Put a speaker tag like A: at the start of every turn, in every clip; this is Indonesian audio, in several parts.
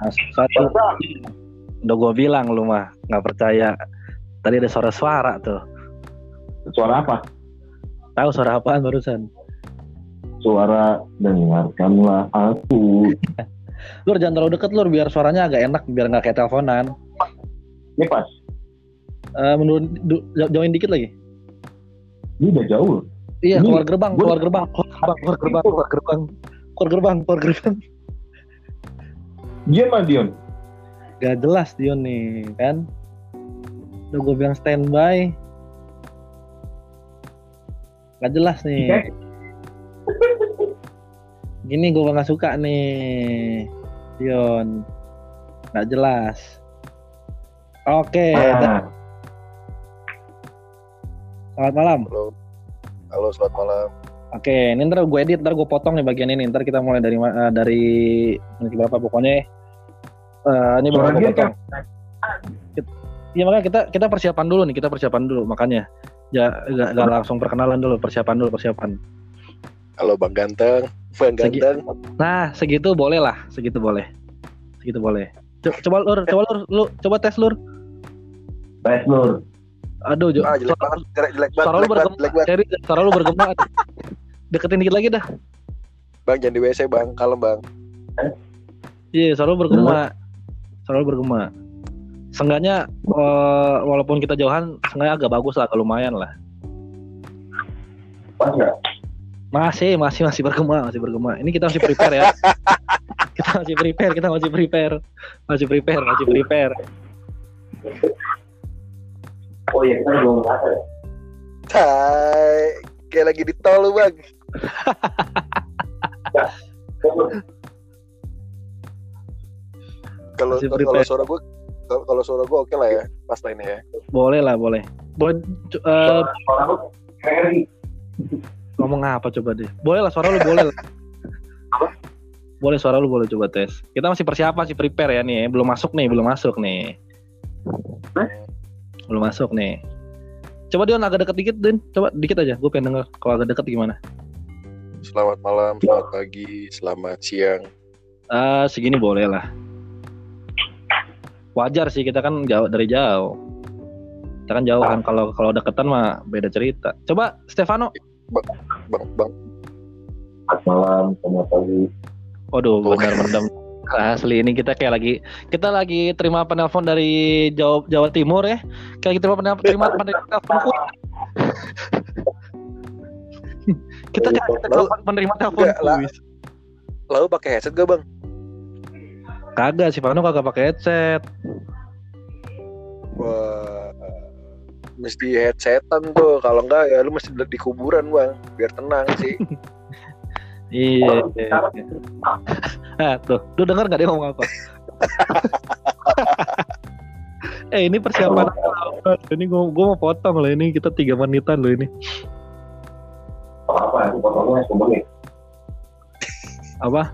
A: Nah, satu udah gue bilang lu mah nggak percaya tadi ada suara-suara tuh
B: Suara apa?
A: tahu suara apaan barusan
B: Suara dengarkanlah aku.
A: lur jangan terlalu deket lur biar suaranya agak enak biar nggak kayak teleponan
B: Ini pas.
A: Du- jauh- jauhin dikit lagi
B: Ini udah jauh.
A: iya
B: Ini
A: keluar gerbang keluar gerbang keluar gerbang keluar gerbang keluar gerbang keluar gerbang keluar gerbang
B: Dion mah Dion.
A: gak jelas Dion nih kan? Udah gue bilang standby. Gak jelas nih.
B: Oke.
A: gini gue nggak suka nih Dion. Nggak jelas. Oke.
B: Ah,
A: selamat malam.
C: Halo. Halo, selamat malam.
A: oke ini ntar gue edit ntar gue potong nih bagian ini. Ntar kita mulai dari eh, dari menit berapa pokoknya eh ini bakal gue potong
B: kan.
A: Iya makanya kita kita persiapan dulu nih, kita persiapan dulu makanya. Ya gak, gak langsung perkenalan dulu, persiapan dulu, persiapan.
C: Halo Bang Ganteng. Bang
A: Segi-
C: Ganteng.
A: Nah, segitu boleh lah, segitu boleh. Segitu boleh. Co- Coba lur, coba lur, lu coba tes lur.
B: Tes Lur.
A: Aduh, Jo.
C: Ah, jelek
A: suara,
C: banget, jelek, jelek banget,
A: suara lu
C: jelek banget,
A: bergema.
C: jelek banget.
A: Ceri, suara lu bergema. Deketin dikit lagi dah.
C: Bang, jangan di WC, Bang. Kalem, Bang.
A: Iya, suara lu bergema. Suara lu bergema. Seenggaknya eh, walaupun kita jauhan, seenggaknya agak bagus lah, agak lumayan lah. Masih, masih, masih bergema, masih bergema. Ini kita masih prepare ya. kita masih prepare, kita masih prepare. Masih prepare, masih prepare.
B: Oh iya, kita belum ya.
C: Hai. Kayak lagi di tol lu, Bang. Kalau kalau suara gue kalau suara gue oke lah ya, pas ini ya.
A: Boleh lah, boleh. Boleh eh,
B: Ferry.
A: ngomong apa coba deh. Boleh lah, suara lu boleh lah. Boleh suara lu boleh coba tes. Kita masih persiapan, masih prepare ya nih. Belum masuk nih, belum masuk nih. Belum masuk nih. Coba Dion agak deket dikit, Din. Coba dikit aja. Gue pengen denger kalau agak deket gimana.
C: Selamat malam, selamat pagi, selamat siang.
A: Ah, segini boleh lah. Wajar sih kita kan jauh dari jauh. Kita kan jauh kan kalau kalau deketan mah beda cerita. Coba Stefano.
C: Bang, Bang.
B: Selamat malam, selamat pagi.
A: Waduh, benar mendem. Asli ini kita kayak lagi kita lagi terima penelpon dari Jawa Jawa Timur ya. Kayak kita terima penelpon terima penelpon kita kayak kita
C: Lalu-
A: telepon penerima telepon
C: Enggak, lah.
A: kuis.
C: Lalu pakai headset gak, Bang?
A: Kagak sih Fano kagak pakai headset.
C: Wah, mesti headsetan tuh. Kalau enggak ya lu mesti di kuburan bang, biar tenang sih.
A: Iya. iya, iya. Ah, tuh, lu denger gak dia ngomong apa? eh ini persiapan apa? Ini gua, gua mau potong loh ini kita tiga menitan loh ini.
B: Apa? Itu potongnya.
A: Apa?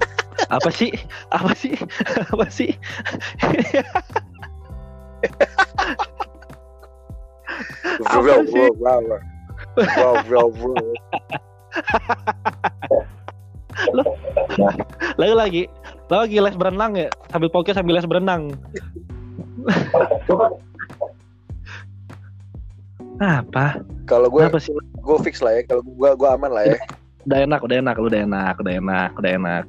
A: Apa sih? Apa sih? Apa sih?
C: Bro, bro, bro, bro, bro, bro, bro.
A: Lagi lagi lagi les berenang ya sambil podcast sambil les berenang. Apa?
C: Kalau gue,
A: Apa sih?
C: gue fix lah ya. Kalau gue, gue aman lah ya.
A: Udah enak, udah enak, udah enak, udah enak, udah enak.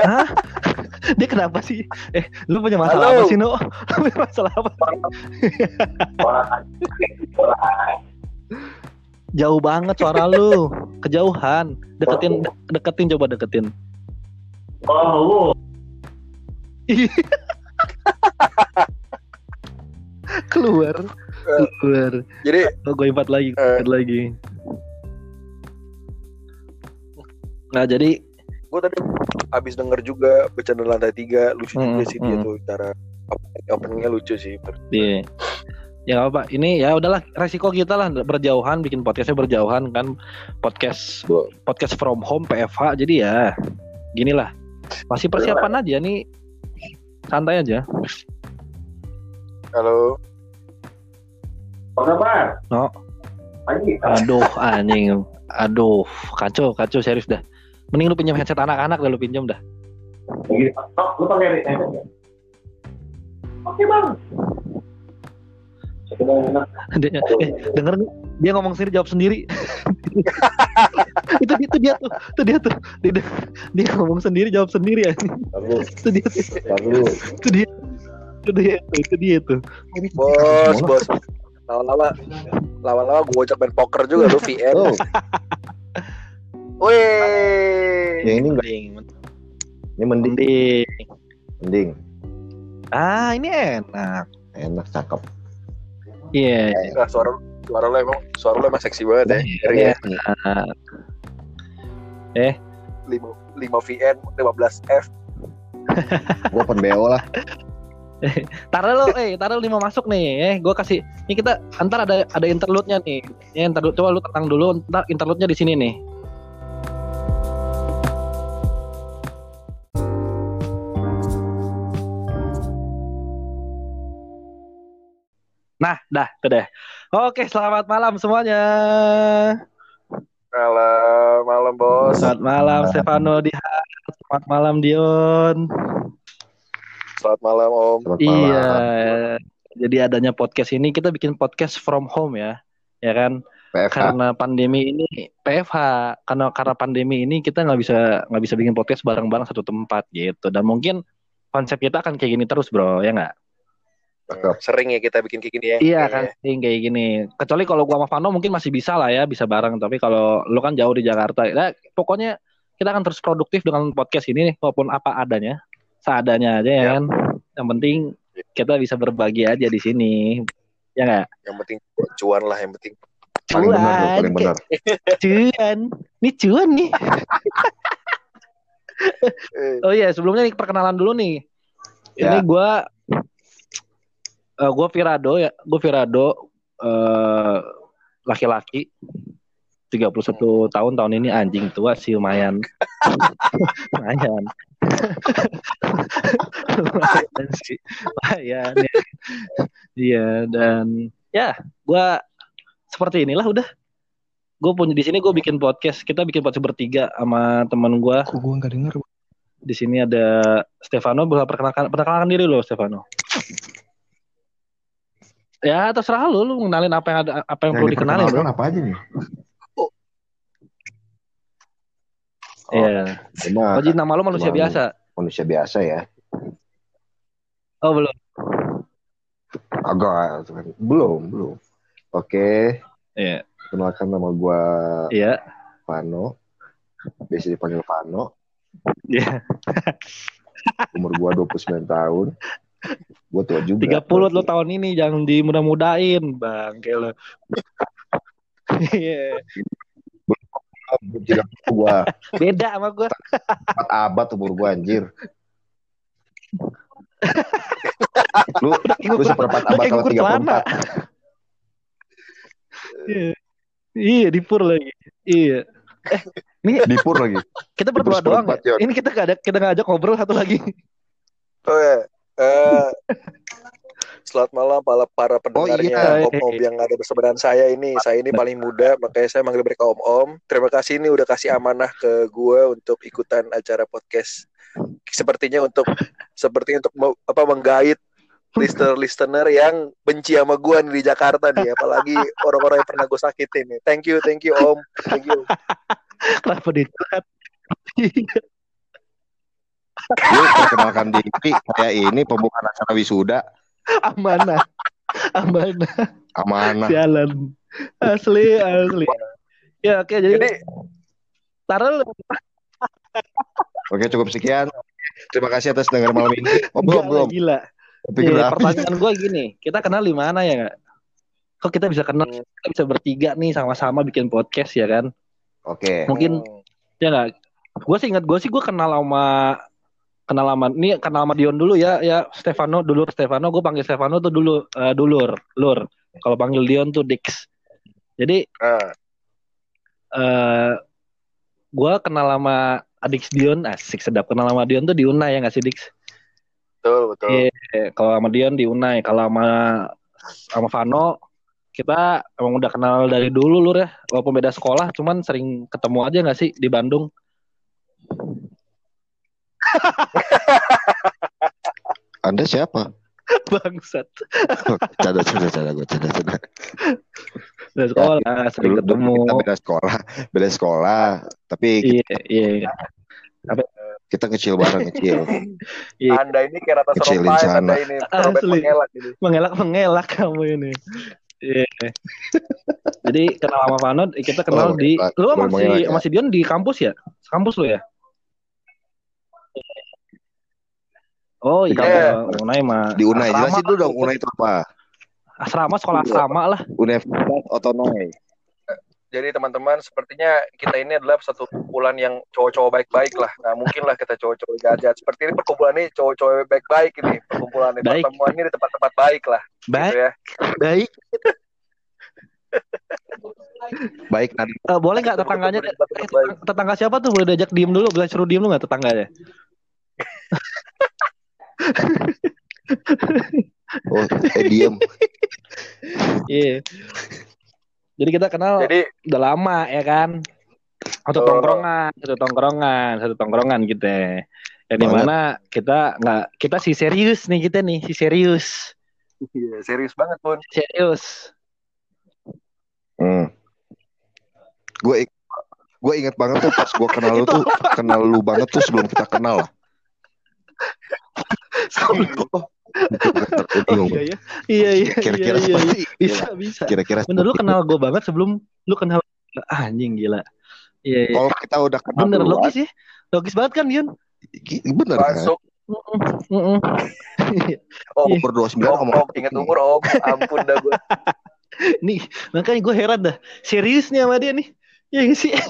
A: Hah? Dia kenapa sih? Eh, lu punya masalah
C: Halo.
A: apa sih, No? Lu punya masalah apa? Jauh banget suara lu. Kejauhan. Deketin deketin coba deketin.
B: Oh, lu.
A: Keluar. Keluar.
C: Jadi,
A: Oh, gue empat lagi, gue
C: Eh.
A: empat lagi. Nah, jadi
C: gue tadi abis denger juga bercanda lantai tiga, lucu juga
A: Mm,
C: sih dia
A: mm.
C: tuh cara opening- openingnya lucu sih.
A: Iya. Ya nggak apa Ini ya udahlah resiko kita lah berjauhan bikin podcastnya berjauhan kan podcast podcast from home PFH jadi ya gini lah masih persiapan aja nih santai aja.
C: Halo,
B: Apa kabar? Anjing.
A: Aduh anjing. Aduh, kacau, kacau serius dah. Mending lu pinjam headset anak-anak dah lu pinjam dah.
B: Tok, lu pakai headset nggak? Oke bang.
A: Dia, eh, denger nih, dia ngomong sendiri jawab sendiri. itu itu dia tuh, itu dia tuh. Dia, dia ngomong sendiri jawab sendiri ya. Itu dia. Itu dia. Itu dia tuh, itu dia tuh.
C: Bos, bos. Lama-lama lama-lama gue ojek main poker juga lu VN.
D: Oh,
C: Wih.
D: yang ini enggak. Ini mending,
A: Mending.
D: mending.
A: Ah, ini enak.
D: Enak, cakep.
A: Iya.
C: Nah, suara suara lo emang suara lo emang seksi banget ya. Ngeri ya.
A: Eh,
C: 5 5 VN 15 F.
D: Gue open BO lah.
A: taruh lo, eh, taruh lima masuk nih. Eh, gue kasih. Ini kita antar ada ada interlude-nya nih. Ya, interlude coba lu tenang dulu. Ntar interlude-nya di sini nih. Nah, dah, tuh deh. Oke, selamat malam semuanya.
C: Malam, malam bos.
A: Selamat malam Stefano Dihan. Selamat malam Dion.
C: Selamat malam Om.
D: Selamat
A: Iya.
D: malam.
A: Jadi adanya podcast ini kita bikin podcast from home ya. Ya kan?
D: PFH.
A: Karena pandemi ini PFH, karena karena pandemi ini kita nggak bisa nggak bisa bikin podcast bareng-bareng satu tempat gitu. Dan mungkin konsep kita akan kayak gini terus, Bro, ya nggak?
C: Sering ya kita bikin kayak gini ya.
A: Iya
C: Kayaknya.
A: kan, sering kayak gini. Kecuali kalau gua sama Vano mungkin masih bisa lah ya, bisa bareng. Tapi kalau lu kan jauh di Jakarta, ya pokoknya kita akan terus produktif dengan podcast ini nih, walaupun apa adanya, seadanya aja ya
C: Ya.
A: kan. Yang penting kita bisa berbagi aja di sini, ya nggak?
C: Yang penting cuan lah yang penting.
D: Paling benar
A: Cuan,
D: paling benar.
A: Cuan, nih cuan nih.
C: Eh,
A: Oh iya, sebelumnya nih perkenalan dulu nih.
D: Ya.
A: Ini gua eh gua Virado ya, gua Virado eh laki-laki 31 tahun tahun ini anjing tua sih lumayan. lumayan. Lumayan sih. Lumayan ya. Iya dan ya gua seperti inilah udah. Gue punya di sini gue bikin podcast. Kita bikin podcast bertiga sama teman gua
E: Kok gue nggak denger?
A: di sini ada Stefano bisa perkenalkan perkenalkan diri lo Stefano ya terserah lu lu mengenalin apa yang ada apa yang, perlu dikenalin
D: apa aja nih?
A: Iya.
D: Cuma
A: Oh, jadi nama lu manusia biasa
D: manusia biasa ya.
A: oh belum
D: Agak belum, belum. Oke,
A: iya
D: kenalkan nama gua
A: iya
D: Vano. Biasa dipanggil Vano.
A: iya
D: Umur gua 29 tahun. Gua tua juga.
A: tiga puluh lo tahun ini jangan dimudah-mudahin bang kayak lo Iya.
D: Tidak gua.
A: Beda sama gue
D: 4 abad umur gua anjir. lu lu seperempat abad kalau
A: gugur celana
D: 34
A: iya. Iya di pur lagi. Iya.
D: Di pur lagi.
A: kita berdua doang ya? Ini kita gak ada kita gak ajak ngobrol satu lagi.
C: Oh ya. Eh, selamat malam para para pendengarnya
D: iya.
C: om-om yang ada bersama dengan saya ini. Saya ini paling muda, makanya saya manggil mereka om-om. Terima kasih ini udah kasih amanah ke gue untuk ikutan acara podcast. Sepertinya untuk sepertinya untuk me- apa menggait listener-listener yang benci sama gue nih di Jakarta nih, apalagi orang-orang yang pernah gue sakitin nih. Thank you, thank you om, thank you.
A: kenapa dicurhat
D: Lu perkenalkan diri kayak ini pembukaan acara wisuda
A: amanah amanah
D: amanah.
A: sialan asli asli ya oke jadi,
C: Jadi
A: taruh
D: Oke cukup sekian. Terima kasih atas dengar malam ini. Oh, belum
A: gila,
D: belum.
A: gila.
D: Habis.
A: pertanyaan gue gini kita kenal di mana ya nggak kok kita bisa kenal
C: Hmm.
A: kita bisa bertiga nih sama-sama bikin podcast ya kan
D: Oke.
A: mungkin
C: hmm,
A: ya nggak gue sih ingat gue sih gue kenal sama kenal sama ini kenal sama Dion dulu ya ya Stefano. Dulur Stefano gue panggil Stefano tuh dulu eh, dulur lur. Kalau panggil Dion tuh Dix. Jadi
C: ah,
A: eh gue kenal sama adik Dion. Asik sedap. Kenal sama Dion tuh di Unai ya nggak sih Dix?
C: Betul betul.
A: Iya, kalau sama Dion di Unai. Kalau sama sama Vano kita emang udah kenal dari dulu lur ya. Walaupun beda sekolah, cuman sering ketemu aja nggak sih di Bandung?
D: Anda siapa?
A: Bangsat.
D: Canda, canda, canda, gue canda, canda.
A: Dari sekolah sering
D: Dulu- dulu
A: ketemu.
D: Kita beda sekolah, beda sekolah, tapi
A: Iya, iya.
D: kita kecil bareng kecil.
A: Iya.
C: Anda ini kayak rata
D: sana.
C: Anda ini robek
A: Asli.
C: mengelak gitu.
A: Mengelak mengelak kamu ini. Iya. Jadi kenal sama Vano, kita kenal
D: Oh,
A: di lu masih
D: mengelak ya?
A: masih Dion di kampus ya? Kampus lu ya? Oh
D: Di
A: iya, Unai mah.
D: Di Unai,
A: asrama
D: jelasin dulu dong Unai itu apa?
A: Asrama sekolah asrama lah.
D: Universitas Otonomi.
C: Jadi teman-teman, sepertinya kita ini adalah satu kumpulan yang cowok-cowok baik-baik lah. Nah, mungkin lah kita cowok-cowok jahat Seperti ini perkumpulan ini cowok-cowok baik-baik ini. Perkumpulan ini.
A: Baik.
C: Pertemuan ini di tempat-tempat baik lah.
A: Baik,
C: Gitu ya.
A: baik.
D: Baik, nanti
A: Eh, boleh nggak tetangganya? eh, tetangga siapa tuh? Boleh diajak diem dulu, boleh suruh diem lu nggak tetangganya?
D: oh, eh diem.
A: Iya. Jadi kita kenal
C: Jadi
A: udah lama ya kan satu
C: Oh.
A: tongkrongan satu tongkrongan satu tongkrongan kita yang di mana kita nggak kita si serius nih kita nih si serius
C: iya, serius banget pun.
A: serius
D: Hmm. Gue gue inget banget tuh pas gue kenal lu tuh kenal lu banget tuh sebelum kita kenal lah.
A: Oh,
D: Bingung.
A: iya iya iya iya
D: Kira-kira
A: iya, iya,
D: seperti
A: iya. bisa bisa
D: kira-kira
A: bener lu kenal gue banget sebelum lu kenal Ah, anjing gila iya iya
D: Kalau kita udah kenal
A: bener
D: duluan,
A: logis ya logis banget kan Yun
D: bener kan?
C: Masuk.
A: Mm-mm.
C: Om,
A: Iya.
D: Umur 29
C: om,
D: ngomong
C: om, ingat umur om. Ampun dah gue.
A: nih makanya gue heran dah serius nih sama dia nih ya sih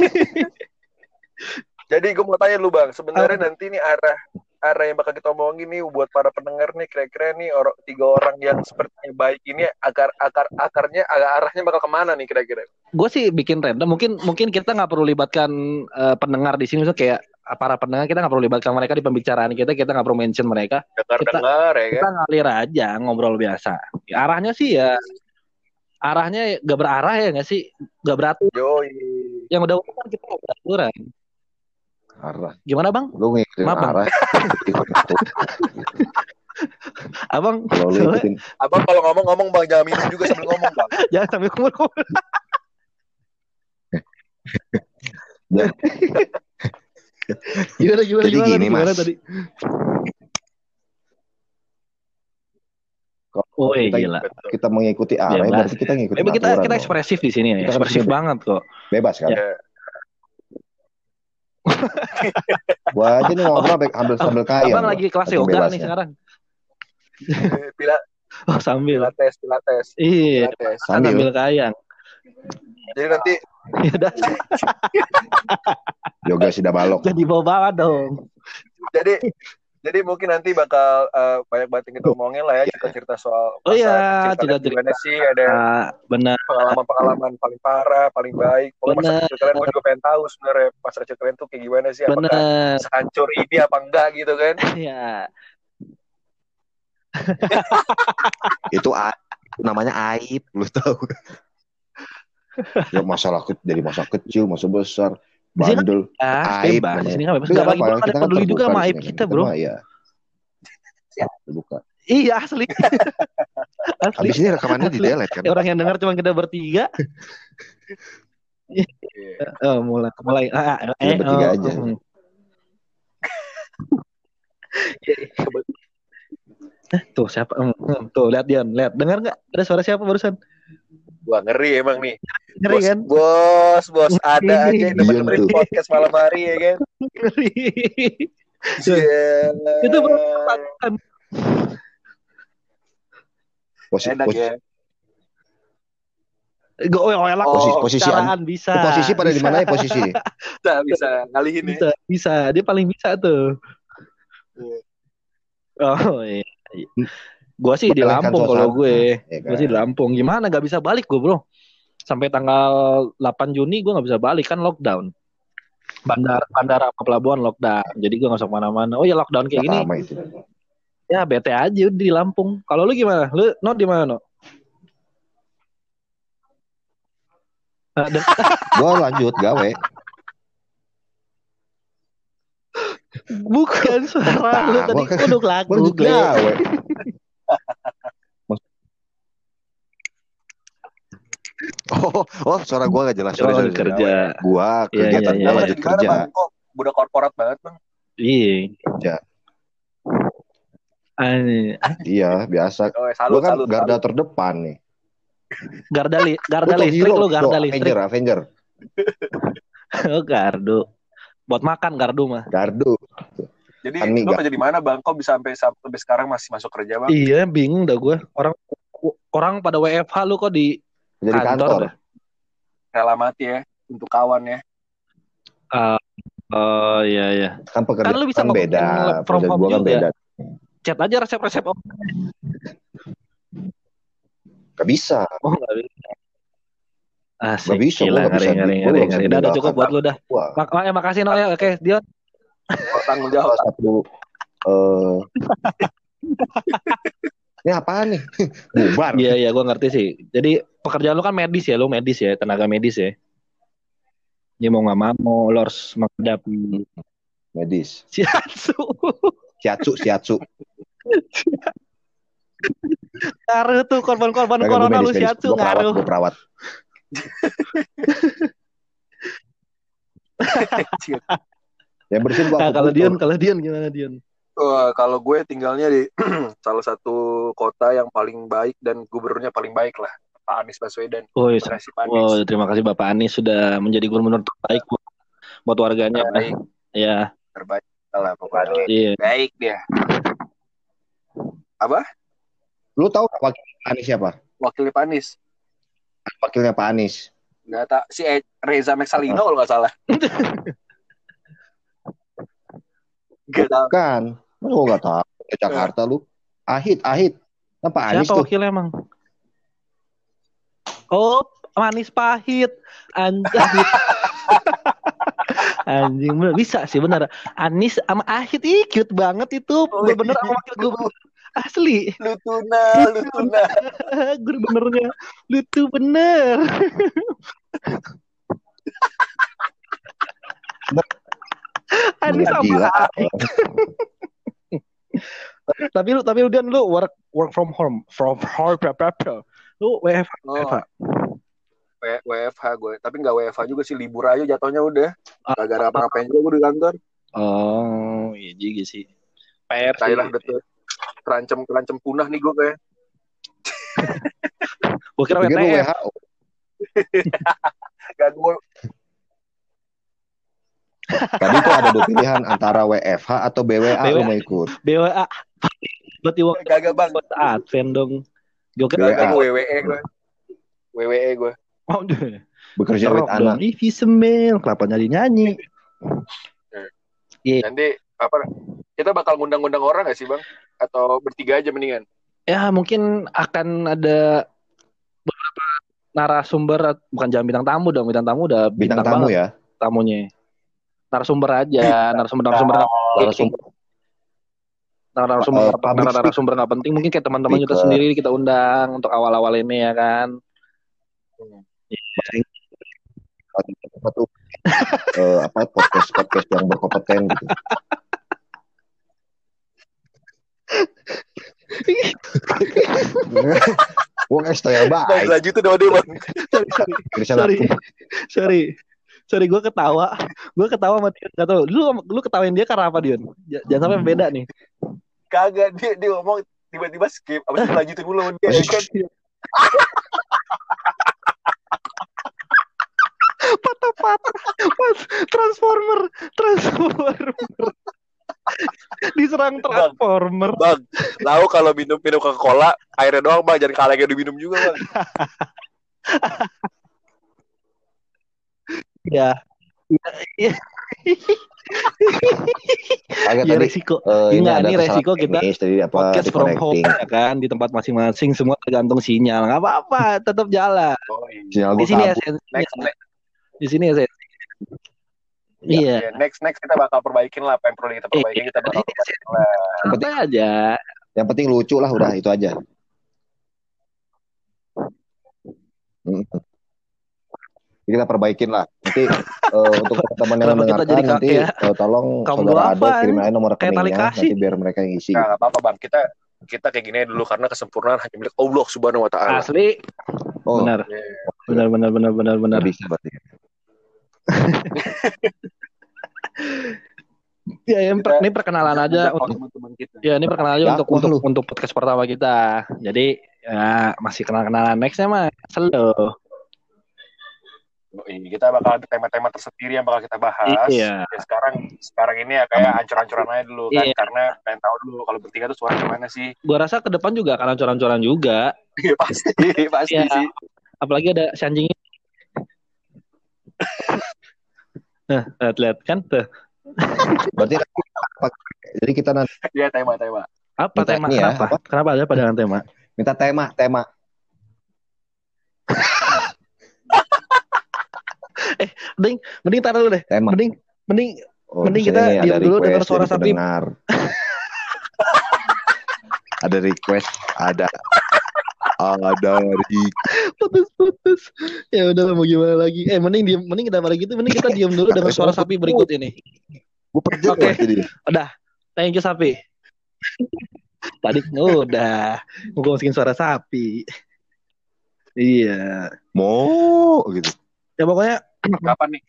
C: Jadi gue mau tanya lu bang, sebenarnya nanti nih arah arah yang bakal kita omongin nih buat para pendengar nih kira-kira nih orang tiga orang yang sepertinya baik ini akar akar akarnya agak arahnya bakal ke mana nih kira-kira?
A: gue sih bikin random. Mungkin mungkin kita nggak perlu libatkan eh, pendengar di sini. Misalnya kayak para pendengar kita nggak perlu libatkan mereka di pembicaraan kita. Kita nggak perlu mention mereka.
C: Dengar-dengar ya kan?
A: kita ngalir aja ngobrol biasa. Arahnya sih ya arahnya gak berarah ya nggak sih? Gak beraturan
C: Yoi.
A: yang udah kan kita nggak beraturan
D: arah.
A: gimana bang
D: Lu ngikutin
A: Maaf, Bang.
D: arah.
A: abang
D: Kalau lu
A: soalnya-
D: ikutin
C: Abang kalau ngomong-ngomong bang jangan minum juga sambil ngomong bang.
A: jangan sambil kumur gimana gimana
D: Jadi
A: gimana,
D: gini,
A: gimana
D: Mas.
A: tadi
D: Kalau
A: oh iya,
D: kita,
A: gila
D: kita mengikuti arah,
A: Bebas.
D: berarti kita ngikutin
A: kita kita ekspresif di sini ya,
D: Kita kan
A: ekspresif banget kok.
D: Bebas kan?
A: Ya.
D: Gua aja nih ngobrol sambil, sambil, sambil kaya.
A: Abang lagi kelas yoga nih
D: bebasnya.
A: sekarang.
C: Pila,
A: Oh sambil.
C: pilates, pilates,
A: Iya,
C: pilates.
D: Sambil.
A: sambil kayang.
C: Jadi nanti
A: Ya udah
D: Yoga sida balok.
A: jadi bawa banget dong.
C: jadi jadi mungkin nanti bakal eh, banyak banget yang kita omongin lah ya cerita-cerita soal
A: Oh iya, cerita-cerita.
C: gimana sih ada
A: Ah, benar.
C: pengalaman-pengalaman paling parah, paling baik. Pokoknya masa kecil kalian gue juga pengen tahu sebenarnya masa kecil kalian tuh kayak gimana sih? Apakah
A: Benar.
C: sehancur ini apa enggak gitu kan?
A: Ya.
D: Itu a- namanya aib, lu tahu. ya masalah ke- dari masa kecil, masa besar, bandel.
A: Ah,
D: Aib
A: bebas. Di sini kan bebas.
D: Nggak
A: ada
D: kita kan
A: peduli juga sama aib kita, bro.
D: mah ya. Terbuka.
A: Iya asli. asli.
D: Habis ini rekamannya di delete kan?
A: Orang yang dengar cuma kita bertiga. Oh, mulai mulai. Ah, ah,
D: Kita bertiga
A: oh,
D: aja.
A: Eh, tuh siapa? Hmm, hmm, tuh lihat Dion, lihat. Dengar nggak? Ada suara siapa barusan?
C: Wah ngeri emang nih.
A: Ngeri
C: bos,
A: kan?
C: bos, bos, ada aja yang
D: Iya,
C: dengerin
D: tuh.
C: podcast malam hari ya kan?
A: Ngeri.
C: Iya.
A: Itu baru ketakutan.
D: Posi,
C: Enak
D: posi,
C: ya.
A: Gue oh, elak.
C: Oh,
D: posisi, posisi,
A: Caraan bisa.
D: posisi pada di mana ya posisi?
C: Bisa, bisa ngalihin ya.
A: Bisa, bisa. Dia paling bisa tuh.
C: Iya.
A: Oh iya. Gue sih di Lampung kalau gue.
D: Ya
A: Gue sih di
D: kan?
A: Lampung. Gimana gak bisa balik gue bro? Sampai tanggal 8 Juni gue gak bisa balik kan lockdown. Bandar bandara sama pelabuhan lockdown. Jadi gue gak usah ke mana-mana. Oh ya lockdown kayak gini.
D: itu.
A: Ya bete aja udah di Lampung. Kalau lu gimana? Lu not di mana no?
D: Gue lanjut gawe.
A: Bukan suara lu tadi
D: kan-
A: kudu
D: Gue
A: lagu.
D: lanjut gawe. Oh, oh, suara gue gak jelas. Sorry,
A: Oh,
D: sorry, sorry.
A: kerja.
D: Gua
A: Iya,
D: kegiatan
A: iya,
D: gua
A: iya.
D: lanjut
C: Gimana,
D: kerja.
C: Bang? Kok budak korporat banget bang?
A: Iya. Aneh.
D: Iya, biasa.
C: Oh,
D: Gue
C: salut,
D: kan
C: salut,
D: garda
C: salut.
D: terdepan nih.
A: Garda li, garda
D: Gua tuh
A: listrik lu garda
D: tuh,
A: listrik.
D: Avenger, Avenger.
A: Oh, gardu. Buat makan gardu mah.
D: Gardu.
C: Jadi
D: nih,
C: lu kerja di mana bang? Kok bisa sampai sampai sekarang masih masuk kerja bang?
A: Iya, bingung dah gue. Orang orang pada WFH lu kok di
D: Jadi
A: Kantor,
D: kantor.
C: Rela mati ya untuk kawan ya.
A: Oh iya iya.
D: Kan pekerjaan
A: Kan lu bisa
D: kan beda. Pekerjaan gua kan beda.
A: Chat aja resep-resep. Oh,
D: Gak bisa.
A: oh enggak bisa. Asik.
D: Gak bisa,
A: Gila,
D: gak
A: ngeri,
D: bisa
A: ngeri, ngeri,
D: gak
A: ngeri. Udah, udah cukup buat lu dah.
D: Wah,
A: Mak eh, makasih Noel. Oke, Dion.
C: Tanggung jawab.
D: satu eh ini apaan nih? Bubar.
A: Iya iya, gue ngerti sih. Jadi pekerjaan lu kan medis ya, lu medis ya, tenaga medis ya. Dia mau nggak mau, lo harus menghadapi
D: Medis.
A: siatsu.
D: Siatsu, siatsu.
A: Ngaruh tuh korban-korban corona lu
D: medis,
A: siatsu
D: Gua perawat,
A: ngaruh.
D: gua perawat. Yang bersihin gua.
A: Nah, kalau. Dion, kalau Dion gimana Dion?
C: Wah, kalau gue tinggalnya di salah satu kota yang paling baik dan gubernurnya paling baik lah, Pak Anies Baswedan.
A: Oh,
C: Terima kasih Pak Anies.
A: oh, terima kasih Bapak Anies sudah menjadi gubernur terbaik buat, buat warganya.
C: Baik,
A: Ya,
C: terbaik lah pokoknya.
A: iya.
C: Baik dia.
D: Lu tahu wakil Anies siapa?
C: Wakilnya Pak Anies.
D: Wakilnya Pak Anies.
C: Nggak tak si E- Reza Meksalino kalau nggak salah. Gak tahu.
D: Masa gua gak tahu. Ke Jakarta lu. Ahit, Ahit. Kan Pak Anies
A: Siapa
D: tuh.
A: wakilnya emang? Oh, manis pahit. Anjing. Anjing bener bisa sih bener. Anis sama Ahit ih cute banget itu.
C: Oh,
A: Bener sama wakil gubernur. Asli.
C: Lu tuna, lu tuna.
A: Gubernurnya lucu bener. Anis sama. Ahit. Tapi lu tapi lu Dian, lu work work from home from home berapa Lu WFH.
C: Oh,
A: WFH.
C: W- WFH gue. Tapi nggak WFH juga sih, libur aja jatuhnya udah.
A: Ah.
C: Gak gara apa-ngapain juga gue di kantor.
A: Oh, iya juga sih. PR sih.
C: Udah tuh. Terancam, terancam punah nih gue kayak.
A: Gua kira WTF.
C: Gak gue
D: Tadi tuh ada dua pilihan antara WFH atau BWA lu
A: BWA.
D: mau ikut.
A: BWA. Berarti waktu
C: Kagak bang.
A: Advent dong.
C: Kagak WWE gue. WWE gue.
A: Oh, deh.
D: Bekerja with anak.
A: dong. Ih, semel. Kenapa nyanyi-nyanyi? Iya.
C: Nanti apa? Kita bakal ngundang-ngundang orang gak sih bang? Atau bertiga aja mendingan?
A: Ya, mungkin akan ada beberapa narasumber. Bukan jangan bintang tamu dong. Bintang tamu udah
D: Bintang
A: bintang,
D: tamu
A: banget
D: ya.
A: tamunya. Narasumber aja. Narasumber-narasumber nggak
D: Narasumber.
A: narasumber
D: Eh, public speak-
A: narasumber nggak penting mungkin kayak teman-teman kita sendiri kita undang untuk awal-awal ini ya kan
D: satu eh, apa podcast podcast yang berkompeten gitu. Nggak style
C: Bang,
D: baik.
C: lanjutin sama dia bang.
A: sorry sorry sorry sorry gue ketawa gue ketawa sama dia nggak tahu lu lu ketawain dia karena apa Dion J- jangan sampai beda nih
C: Kagak dia dia ngomong tiba-tiba skip. Abis itu lanjutin dulu sama dia. ya kan?
A: patah-patah Pas- transformer transformer diserang transformer
C: Bang, tahu kalau minum minum Coca-Cola airnya doang bang, jangan kalengnya diminum juga bang.
A: ya ya
D: Agak
A: ya
D: tadi
A: resiko. Iya,
D: ada
A: ini
D: kesalahan
A: resiko kita
D: tadi apa
A: podcast from home ya kan di tempat masing-masing semua tergantung sinyal. Nggak apa-apa tetap jalan.
C: Oh, iya.
A: Di sini
D: kabur.
A: esensinya di sini esensinya iya
C: ya, next, next kita bakal perbaikin lah apa yang perlu kita perbaikin kita bakal perbaikin lah.
A: santai aja.
D: Yang penting lucu lah udah itu aja. Hmm. kita perbaikin lah. Nanti eh, untuk teman-teman yang
A: kita
D: mendengarkan
A: jadi
D: nanti
A: kayak
D: eh, tolong
A: kaum
D: saudara kirim aja nomor rekeningnya nanti biar mereka yang isi.
C: Nah, nggak apa-apa bang. Kita kita kayak gini dulu karena kesempurnaan hanya milik Allah Subhanahu Wa Taala.
A: Asli.
D: Oh,
A: Benar.
C: Iya.
A: Benar benar benar benar benar.
D: bisa berarti.
A: Ya, ini, per- ini perkenalan aja
C: Untuk
A: untuk
C: teman-teman kita.
A: ya ini perkenalan aja
D: Ya,
A: untuk untuk untuk podcast pertama kita. Jadi ya masih kenal-kenalan nextnya mah slow.
C: Kita bakal ada tema-tema tersendiri yang bakal kita bahas.
A: Iya.
C: Ya, sekarang sekarang ini ya kayak ancur-ancuran aja dulu kan
A: Iya.
C: karena pengen tahu dulu kalau bertiga tuh suara gimana sih?
A: Gua rasa ke depan juga akan ancur-ancuran juga.
C: Iya pasti, pasti
A: Iya.
C: sih.
A: Apalagi ada si anjing ini. Nah, lihat-lihat kan tuh.
D: Berarti apa- jadi kita nanti
C: Iya tema-tema.
A: Apa
D: Minta
A: tema?
D: ini ya,
A: Kenapa? Kenapa ada pandangan tema?
D: minta tema, tema.
A: Mending, mending taruh dulu deh.
D: Tema.
A: Mending, mending
D: Oh,
A: Mending kita diam dulu dengar suara sapi.
D: ada request, ada ada di
A: putus-putus. Ya udah mau gimana lagi? Eh, mending diam, mending kita balik gitu, mending kita diam dulu dengan suara sapi berikut ini.
D: gue perjek
A: Oke.
D: lah jadi.
A: Thank you sapi. Tadi udah, mau masukin suara sapi. Iya.
D: Mau gitu.
A: Ya pokoknya
C: Kapan nih?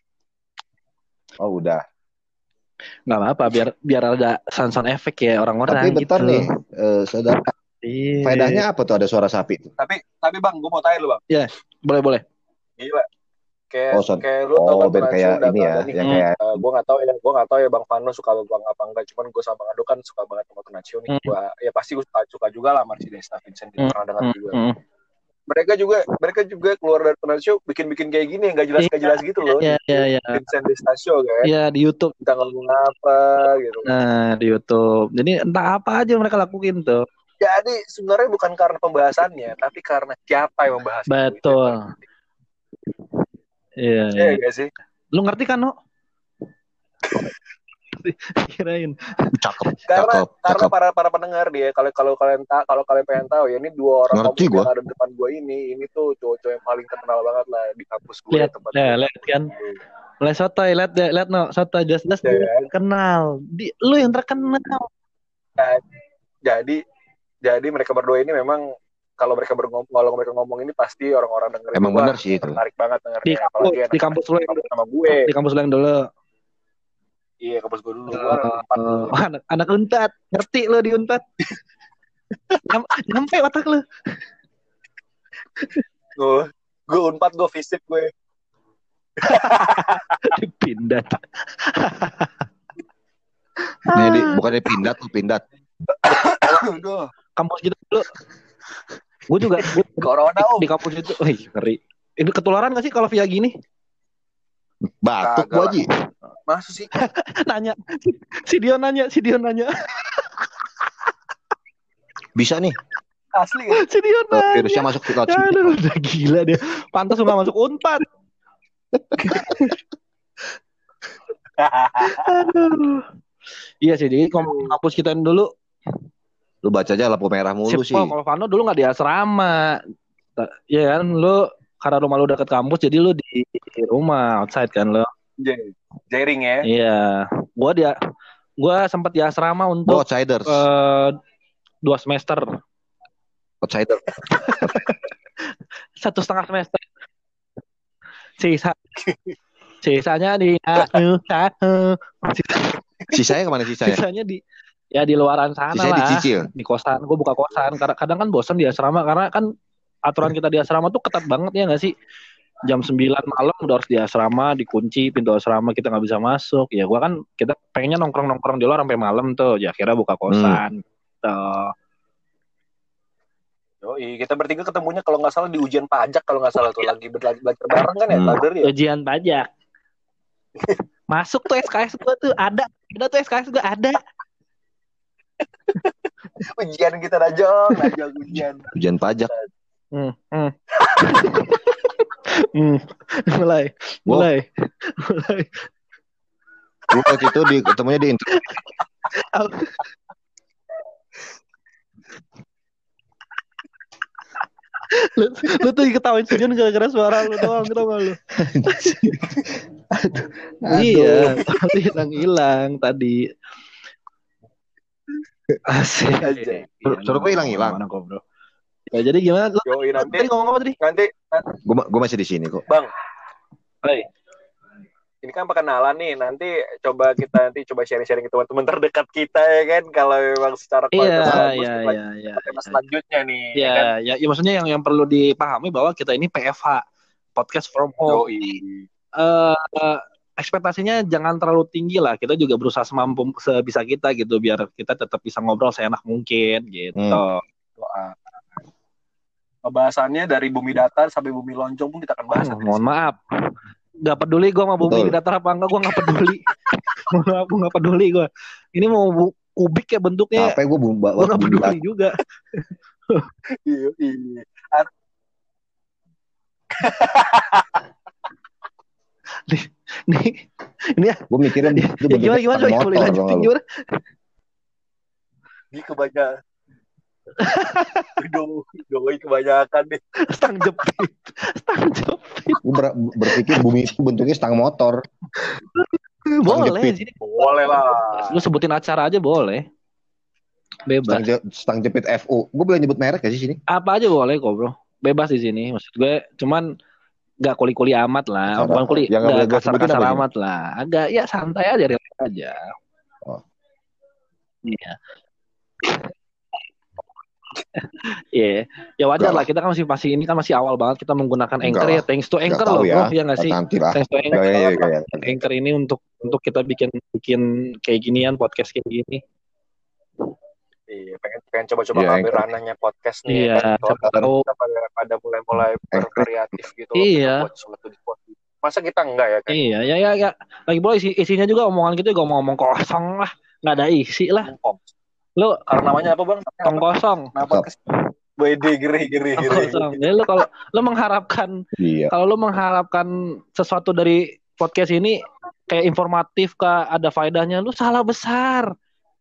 D: Oh udah.
A: nggak apa-apa biar biar ada sound-sound efek ya orang-orang
D: Tapi bentar
A: gitu.
D: nih, eh, saudara,
A: Iya.
D: faedahnya apa tuh ada suara sapi?
C: Tapi tapi bang, gue mau tanya lu bang.
A: Boleh boleh.
C: Gila. Kayak
D: Oh, son-
C: kayak lu tau
D: Oh,
C: kan
D: biar
C: Tonatsu
D: kayak ini ya,
C: nih.
D: yang
A: Hmm.
D: kayak
C: gue nggak tahu ya, gue nggak tahu ya bang Fano suka bang apa enggak. Cuman gue sama bang Ado kan suka banget sama Tonatsu nih.
A: Hmm.
C: Gua, ya pasti gue suka, suka juga lah Mercedes Vincent
A: Hmm,
C: pernah dengar
A: Mm,
C: juga.
A: mm.
C: Mereka juga mereka juga keluar dari Tonatsu bikin-bikin kayak gini yang gak jelas gak jelas gitu loh.
A: Ya ya ya.
C: Vincent Destasio kan.
A: Ya di YouTube.
C: Kita ngomong apa gitu.
A: Nah, di YouTube. Jadi entah apa aja mereka lakuin tuh.
C: Jadi sebenarnya bukan karena pembahasannya, tapi karena siapa yang membahas. itu.
A: Betul. Iya,
C: Iya
A: iya.
C: gak sih?
A: Lu ngerti kan, No? Kirain.
D: cakep,
C: Karena
D: cakep,
C: karena
D: cakep.
C: para para pendengar dia kalau kalau kalian ta- kalau kalian pengen tahu ya ini dua orang
D: Ngerti gua.
C: yang ada di depan gua ini ini tuh cowok-cowok yang paling terkenal banget lah di kampus gue
A: Lihat,
C: tempat
A: ya, lihat kan. Mulai sotoy, lihat deh, lihat no, sotoy jelas-jelas
C: Ya,
A: dia
C: kan?
A: kenal. Di, lu yang terkenal.
C: Jadi jadi mereka berdua ini memang kalau mereka berngomong kalau mereka ngomong ini pasti orang-orang dengerin
D: Emang
C: gua
D: bener sih itu.
C: tertarik banget dengerin
A: Di
C: apalagi
A: kampus,
C: anak
A: di kampus lu yang
C: sama gue
A: di kampus lu yang dulu.
C: Iya kampus gue dulu gue anak empat
A: Oh,
C: dulu.
A: anak, anak untat. Ngerti lu di untat. Nyam, nyampe otak lu.
C: gue gue unpad gue fisik gue
A: Dipindah.
D: Nih, di, bukannya pindat tuh pindat.
A: Kampus gitu dulu. Gue juga gua,
C: corona om
A: di kampus itu. Wih, ngeri. Ini ketularan gak sih kalau via gini?
D: Batuk
C: Kagak
D: gua
C: masuk sih
A: Nanya. Si Dion nanya, si Dion nanya.
D: Bisa nih,
C: asli kan
A: Si Dion
D: eh,
A: nanya.
D: virusnya masuk ke laut.
A: Aduh, udah gila dia. Pantas lu gak masuk unpad. Aduh. Iya sih, jadi kampus kita dulu.
D: Lu baca aja lampu merah mulu
A: si,
D: sih.
A: oh, kalau Vano dulu gak di asrama. Iya kan, lu karena rumah lu deket kampus, jadi lu di rumah, outside kan lu.
C: J- Jairing ya
A: Iya. Gua dia, gua sempat di asrama untuk
D: outsiders.
A: eh, dua semester.
D: Outsider.
A: Satu setengah semester. Sisa. Sisanya di Sisa-
D: Sisanya ke mana sisanya?
A: sisanya di ya di luaran sana
D: Sisanya
A: lah
D: dicicil.
A: di kosan gue buka kosan karena kadang kan bosan di asrama karena kan aturan kita di asrama tuh ketat banget ya nggak sih jam 9 malam udah harus di asrama dikunci pintu asrama kita nggak bisa masuk. Ya gua kan kita pengennya nongkrong nongkrong di luar sampai malam tuh. Ya akhirnya buka kosan. Tuh.
C: Yoi, kita bertiga ketemunya kalau nggak salah di ujian pajak kalau nggak salah tuh. Lagi belajar, belajar bareng kan ya
D: Hmm.
C: ya?
A: Ujian pajak. Masuk tuh SKS gua tuh ada. Ada tuh SKS gua ada.
C: Ujian kita najong. Najong ujian.
D: Ujian pajak.
A: hmm, hmm. Hmm, mulai mulai mulai
D: Gua waktu itu di ketemunya di inter-
A: lu, lu tuh ketawain si Jun gara-gara suara lu doang kenapa lu?
D: Aduh.
A: Iya, tadi hilang-hilang tadi. Asik.
C: Aja.
D: Suara gue hilang-hilang.
A: Mana kok, Bro? Ya, jadi gimana? Lu
C: Yoi nanti
A: tadi ngomong apa tadi?
C: nanti
D: Gue gue masih di sini kok.
C: Bang,
A: Hai.
C: ini kan perkenalan nih. Nanti coba kita nanti coba sharing-sharing ke teman-teman terdekat kita ya kan. Kalau memang secara
A: Iya,
C: kualitas bagus,
A: iya,
C: kita
A: iya, iya.
C: tema selanjutnya nih.
A: Ya,
C: ya kan?
A: ya, ya, maksudnya yang yang perlu dipahami bahwa kita ini PFH, podcast from home.
C: Yoi.
A: eh ekspektasinya jangan terlalu tinggi lah. Kita juga berusaha semampu sebisa kita gitu biar kita tetap bisa ngobrol seenak mungkin gitu.
D: Hmm.
C: Doa. Pembahasannya dari bumi datar sampai bumi loncong pun kita akan bahas.
A: Oh, mohon maaf. Gak peduli gue sama bumi
D: Betul.
A: datar apa enggak gue gak peduli. mohon maaf gue gak peduli gue. Ini mau bu- kubik ya bentuknya.
D: Capek gue bumba.
A: Gue gak peduli juga.
C: Iya, iya.
A: Nih, ini ya,
D: Gue mikirnya itu
A: gimana gimana coba
D: motor,
A: boleh
D: tau
A: lanjutin
D: gak lu?
A: gimana?
C: Ini kebanyakan. Doi, doi kebanyakan nih.
A: Stang jepit, stang jepit.
D: Gue ber- berpikir bumi itu bentuknya stang motor.
A: Boleh
D: jepit.
A: sini.
C: Boleh lah.
A: Lu sebutin acara aja boleh. Bebas.
D: Stang, je- stang jepit FU. Gue boleh nyebut merek gak sih sini?
A: apa aja boleh kok bro bebas di sini maksud gue cuman nggak kuli-kuli amat lah bukan kuli?
D: Yang sebutin
A: kasar-kasar
D: ini?
A: amat lah agak ya santai aja relax aja
D: Oh.
A: iya Iya, ya wajar lah. Kita kan masih masih ini kan masih awal banget kita menggunakan
D: Enggak
A: Anchor
D: lah.
A: ya. Thanks to Anchor loh,
D: ya.
A: bro. Ya nggak sih?
D: Nanti lah.
A: Thanks to
D: Ya,
A: Anchor.
D: ya, ya, ya, ya.
A: Anchor ini untuk untuk kita bikin bikin kayak ginian podcast kayak gini.
C: Iya, pengen pengen coba-coba ngambil
D: Anchor.
C: ranahnya podcast nih.
A: Iya,
C: kan.
A: Tahu.
C: kita pada, mulai-mulai berkreatif gitu. loh,
A: Iya.
C: kita buat di podcast. Masa kita enggak ya kan?
A: Iya, ya ya ya. Lagi boleh isi, isinya juga omongan kita juga ngomong kosong lah. Nggak ada isi lah.
C: Oh,
A: Lu
C: Karena namanya apa bang?
A: tong kosong.
C: Nama podcast. Wede geri geri geri.
A: Jadi lu kalau lu mengharapkan
D: Iya.
A: kalau lu mengharapkan sesuatu dari podcast ini kayak informatif kah ada faedahnya lu salah besar.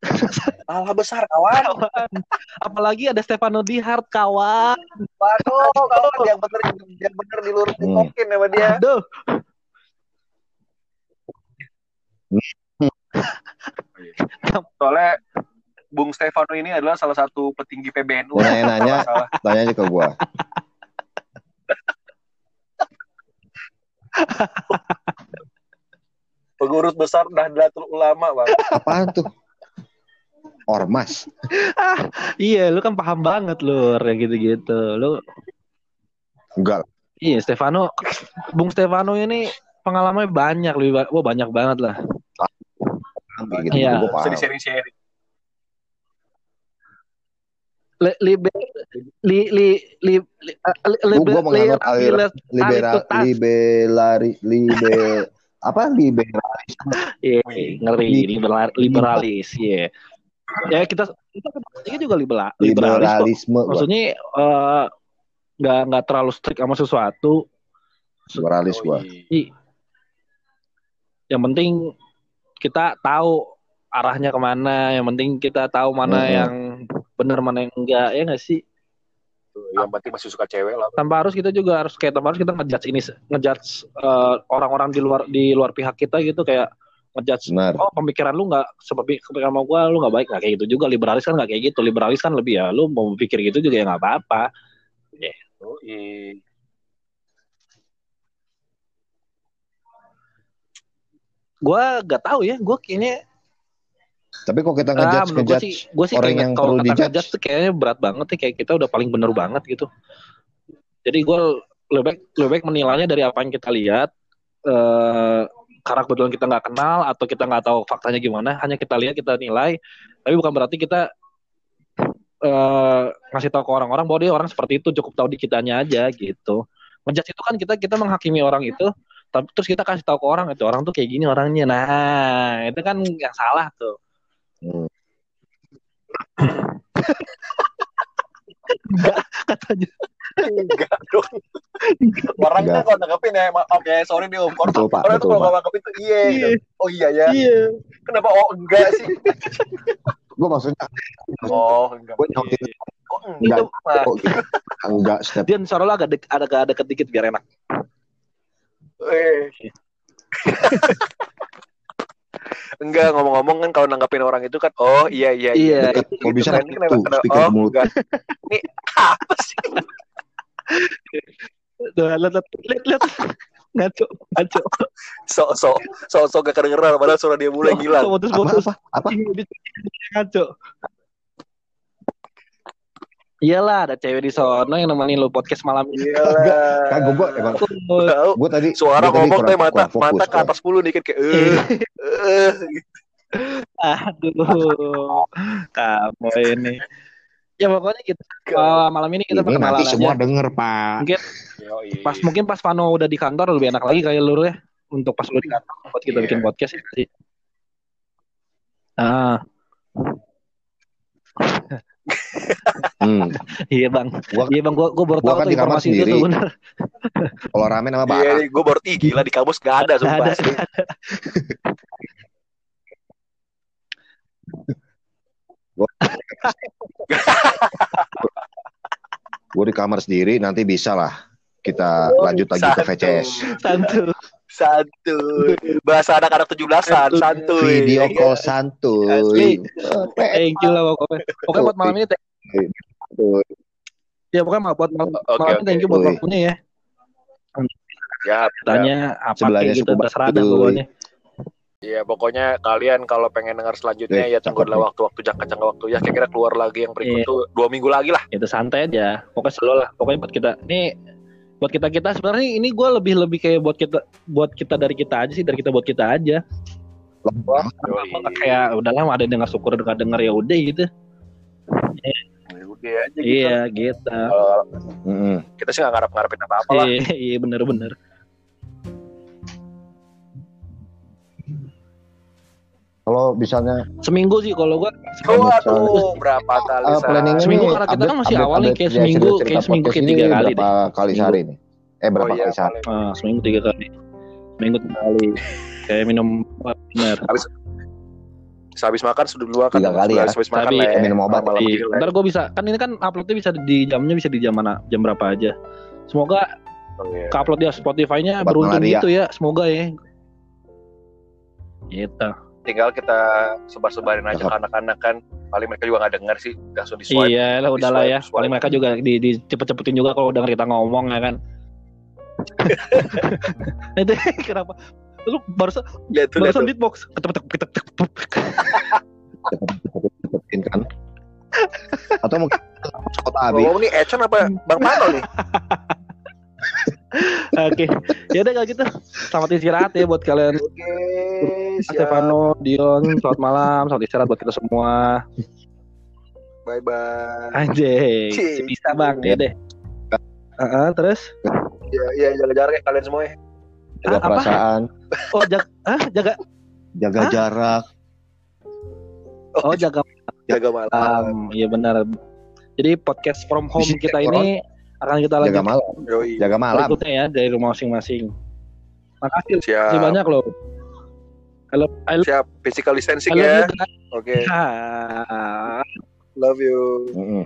C: Salah besar kawan.
A: Kawan. Apalagi ada Stefano Dihart kawan.
C: Waduh, kawan yang bener yang bener dilurusin
D: Hmm.
C: mungkin sama dia.
A: Aduh.
C: Soalnya Bung Stefano ini adalah salah satu petinggi PBNU.
D: Mau nanya-nanya,
C: Salah.
D: tanya aja ke gue.
C: Pengurus besar Nahdlatul Ulama, Bang.
D: Apaan tuh? Ormas.
A: Iya, lu kan paham banget lu kayak gitu-gitu. Lu
D: Enggak.
A: iya Stefano Bung Stefano ini pengalamannya banyak lebih ba- wah banyak banget lah.
D: Gitu.
A: Iya.
D: Gue
C: Bisa
D: paham.
C: di-sharing-sharing.
A: Li, libe, li, li, li, li, eh, li,
D: Gua-
A: libe-
D: menganut
A: li-
D: aliran
A: li-
D: Liberal,
A: Alitas.
D: liberari, libe, apa liberal?
A: Iya,
C: Wih.
A: ngeri liberal, liberalis, iya. Ya kita kita juga liberal, liberalis.
D: Liberalisme.
A: Maksudnya eh, nggak nggak terlalu strict sama sesuatu.
D: Liberalis gua.
A: I- Yang penting kita tahu arahnya ke mana. Yang penting kita tahu mana
D: Mhm.
A: yang benar mana yang enggak ya nggak sih.
C: Yang penting masih suka cewek lah.
A: Tanpa harus kita juga harus kayak tanpa harus kita ngejudge ini ngejudge eh, orang-orang di luar di luar pihak kita gitu kayak ngejudge
D: Benar.
A: oh pemikiran lu nggak seperti pemikiran sama gua lu nggak baik nggak kayak gitu juga liberalis kan nggak kayak gitu liberalis kan lebih ya lu mau pikir gitu juga ya nggak apa-apa
C: Yoi.
A: gua nggak tahu ya gua kayaknya
D: Tapi kok kita
A: ah,
D: ngejudge
A: gua
D: ngejudge
A: sih gua sih
D: orang yang
A: kalau
D: perlu dijudge.
A: ngejudge tuh kayaknya berat banget nih kayak kita udah paling bener banget gitu. Jadi gua lebih baik lebih baik menilainya dari apa yang kita lihat. Eh karena kebetulan kita nggak kenal atau kita nggak tahu faktanya gimana hanya kita lihat kita nilai. Tapi bukan berarti kita eh ngasih tahu ke orang-orang bahwa dia orang seperti itu cukup tahu di kitanya aja gitu. Ngejudge itu kan kita kita menghakimi orang itu tapi terus kita kasih tahu ke orang itu orang tuh kayak gini orangnya. Nah itu kan yang salah tuh
D: Hmm.
A: katanya
C: Enggak dong. Orang kan
D: Enggak.
C: kalau nanggepin ya, oke sorry nih om. Orang,
D: Betul, Pak.
C: orang tuh
D: Betul,
C: kalau nggak nanggepin tuh iya. gitu.
A: Iya.
C: Oh iya ya.
A: iya
C: Kenapa oh enggak sih?
D: Gue maksudnya
C: Oh enggak.
D: gue nyautin
C: Kok
D: enggak.
C: enggak? Nah,
D: kok gitu. Enggak step.
A: Dian suara lo agak dek, ada agak deket dikit biar enak.
C: Eh. Enggak ngomong-ngomong kan kalau nanggapin orang itu kan oh iya iya
A: Iya.
D: Dekat. Kalau bisa kan
C: ini kenapa
D: tuh,
C: kena oh
D: mulut.
C: enggak. Ini apa sih?
A: Lihat, lihat, lihat, lihat. Ngaco, ngaco.
C: Sok-sok sok-sok gak kedengeran padahal suara dia mulai.
A: Putus,
D: Apa
A: putus.
D: apa? Apa?
A: Ngaco. Iyalah, ada cewek di sono yang nemenin lu podcast malam ini.
C: Iyalah.
D: Kagak gua emang
C: Tahu.
D: gua tadi
C: Suara
D: gua tadi
C: ngomong teh mata
D: kurang fokus,
C: mata ke atas mulu dikit kayak eh eh
A: Aduh, kamu ini. Ya pokoknya kita uh, malam ini kita
D: Ini
A: perkenalan
D: nanti
A: aja.
D: semua denger, Pak.
C: Yoi.
A: Pas mungkin pas Pano udah di kantor lebih enak lagi kayak lu ya untuk pas lu di kantor buat kita
C: Iya.
A: bikin podcast ya sih. Ah,
D: Hmm.
A: iya bang,
D: Gua-
A: iya bang, gua gua baru
D: gua
A: tahu
D: kan
A: tuh
D: di kamar
A: informasi itu
D: sendiri.
A: tuh bener.
D: Kalau ramen sama
C: Iya,
D: bara.
C: nih, gue baru ih gila di kamus gak ada sumpah.
A: ada.
D: Gue di kamar sendiri, nanti bisa lah kita
C: Oh,
D: lanjut lagi ke
C: santuy.
D: VCS.
A: Santu.
C: Santuy. Bahasa anak-anak 17-an, santuy.
D: Video
C: Iya.
D: call santuy.
A: Thank you lah pokoknya. Pokoknya buat malam ini thank ya pokoknya buat malam, ini
C: oke.
A: thank you buat waktunya ya.
C: Ya, ya.
A: Tanya apa
D: Sebelahnya
A: kayak gitu terserah
D: Baduy.
A: pokoknya.
C: Ya, pokoknya kalian kalau pengen dengar selanjutnya
D: Eh,
C: ya tunggu
D: cakep
C: adalah
D: nih.
C: waktu-waktu jangka-jangka waktu ya kira-kira keluar lagi yang berikut
A: Iya.
C: tuh dua minggu lagi lah.
A: itu santai aja pokoknya selalu lah pokoknya buat kita ini buat kita kita sebenarnya ini gue lebih lebih kayak buat kita buat kita dari kita aja sih dari kita buat kita aja
C: Yoi.
A: kayak udahlah ada yang dengar syukur dengar dengar ya udah gitu
C: Ya udah aja gitu.
A: iya gitu
C: Kalau
D: Mm-mm.
C: kita sih nggak ngarep-ngarepin apa-apa lah.
A: iya iya bener bener
D: Kalau misalnya
A: seminggu sih kalau gue
C: Oh, aduh, berapa kali
D: uh, planning
A: Seminggu
D: ini
A: karena kita kan masih
D: update-
A: awal nih, kayak
D: ya,
A: seminggu- kayak seminggu kayak
D: ini
A: tiga kali
D: berapa kali sehari nih? Eh berapa
C: Oh, iya,
D: kali sehari?
A: ah, seminggu tiga kali seminggu tiga kali kayak minum obat bener
C: Sehabis makan sudah dulu makan.
D: Tiga kali ya.
C: Habis makan
A: Tapi
C: lah ya.
D: minum obat.
C: Malam
A: Iya,
C: gila.
A: ntar gue bisa kan ini kan uploadnya bisa di jamnya bisa di jam mana jam berapa aja semoga
C: Oh, iya.
A: ke upload ya Spotify-nya
D: Obat
A: beruntung
D: malaria.
A: gitu ya semoga ya gitu
C: Tinggal kita sebar-sebarin aja ke anak-anak kan. Paling mereka juga nggak denger sih. Langsung di swipe.
A: iya lah udahlah ya
C: swipe,
A: paling mereka juga di, di cepet-cepetin juga kalau denger kita ngomong ya kan itu kenapa lu barusan
C: Lihat tuh,
A: barusan beatbox ketek ketek ketek ketek
D: Cepetin kan? Atau mungkin kota habis.
C: Ngomong nih Econ apa Bang Pano nih?
A: oke ya udah kalau gitu selamat istirahat ya buat kalian
C: Oke, siap.
A: Stefano Dion selamat malam selamat istirahat buat kita semua
C: Bye bye.
A: si bisa bang ya deh Heeh, terus
C: Ya, ya jaga jarak ya kalian semua ya.
D: Jaga
A: Ah, apa?
D: perasaan,
A: oh jaga ah jaga
D: jaga
A: Hah?
D: jarak.
A: oh jaga
C: Jaga malam.
A: Um, iya benar. Jadi podcast from home kita
D: orang
A: ini akan kita
D: Jaga
A: lanjutkan
D: malam,
C: Yoi.
D: jaga malam.
A: berikutnya ya dari rumah masing-masing. Makasih,
C: Siap.
A: makasih banyak loh. Halo, I love,
C: Siap. Physical distancing ya. Oke.
A: Ah.
C: Love you.
D: Mm-mm.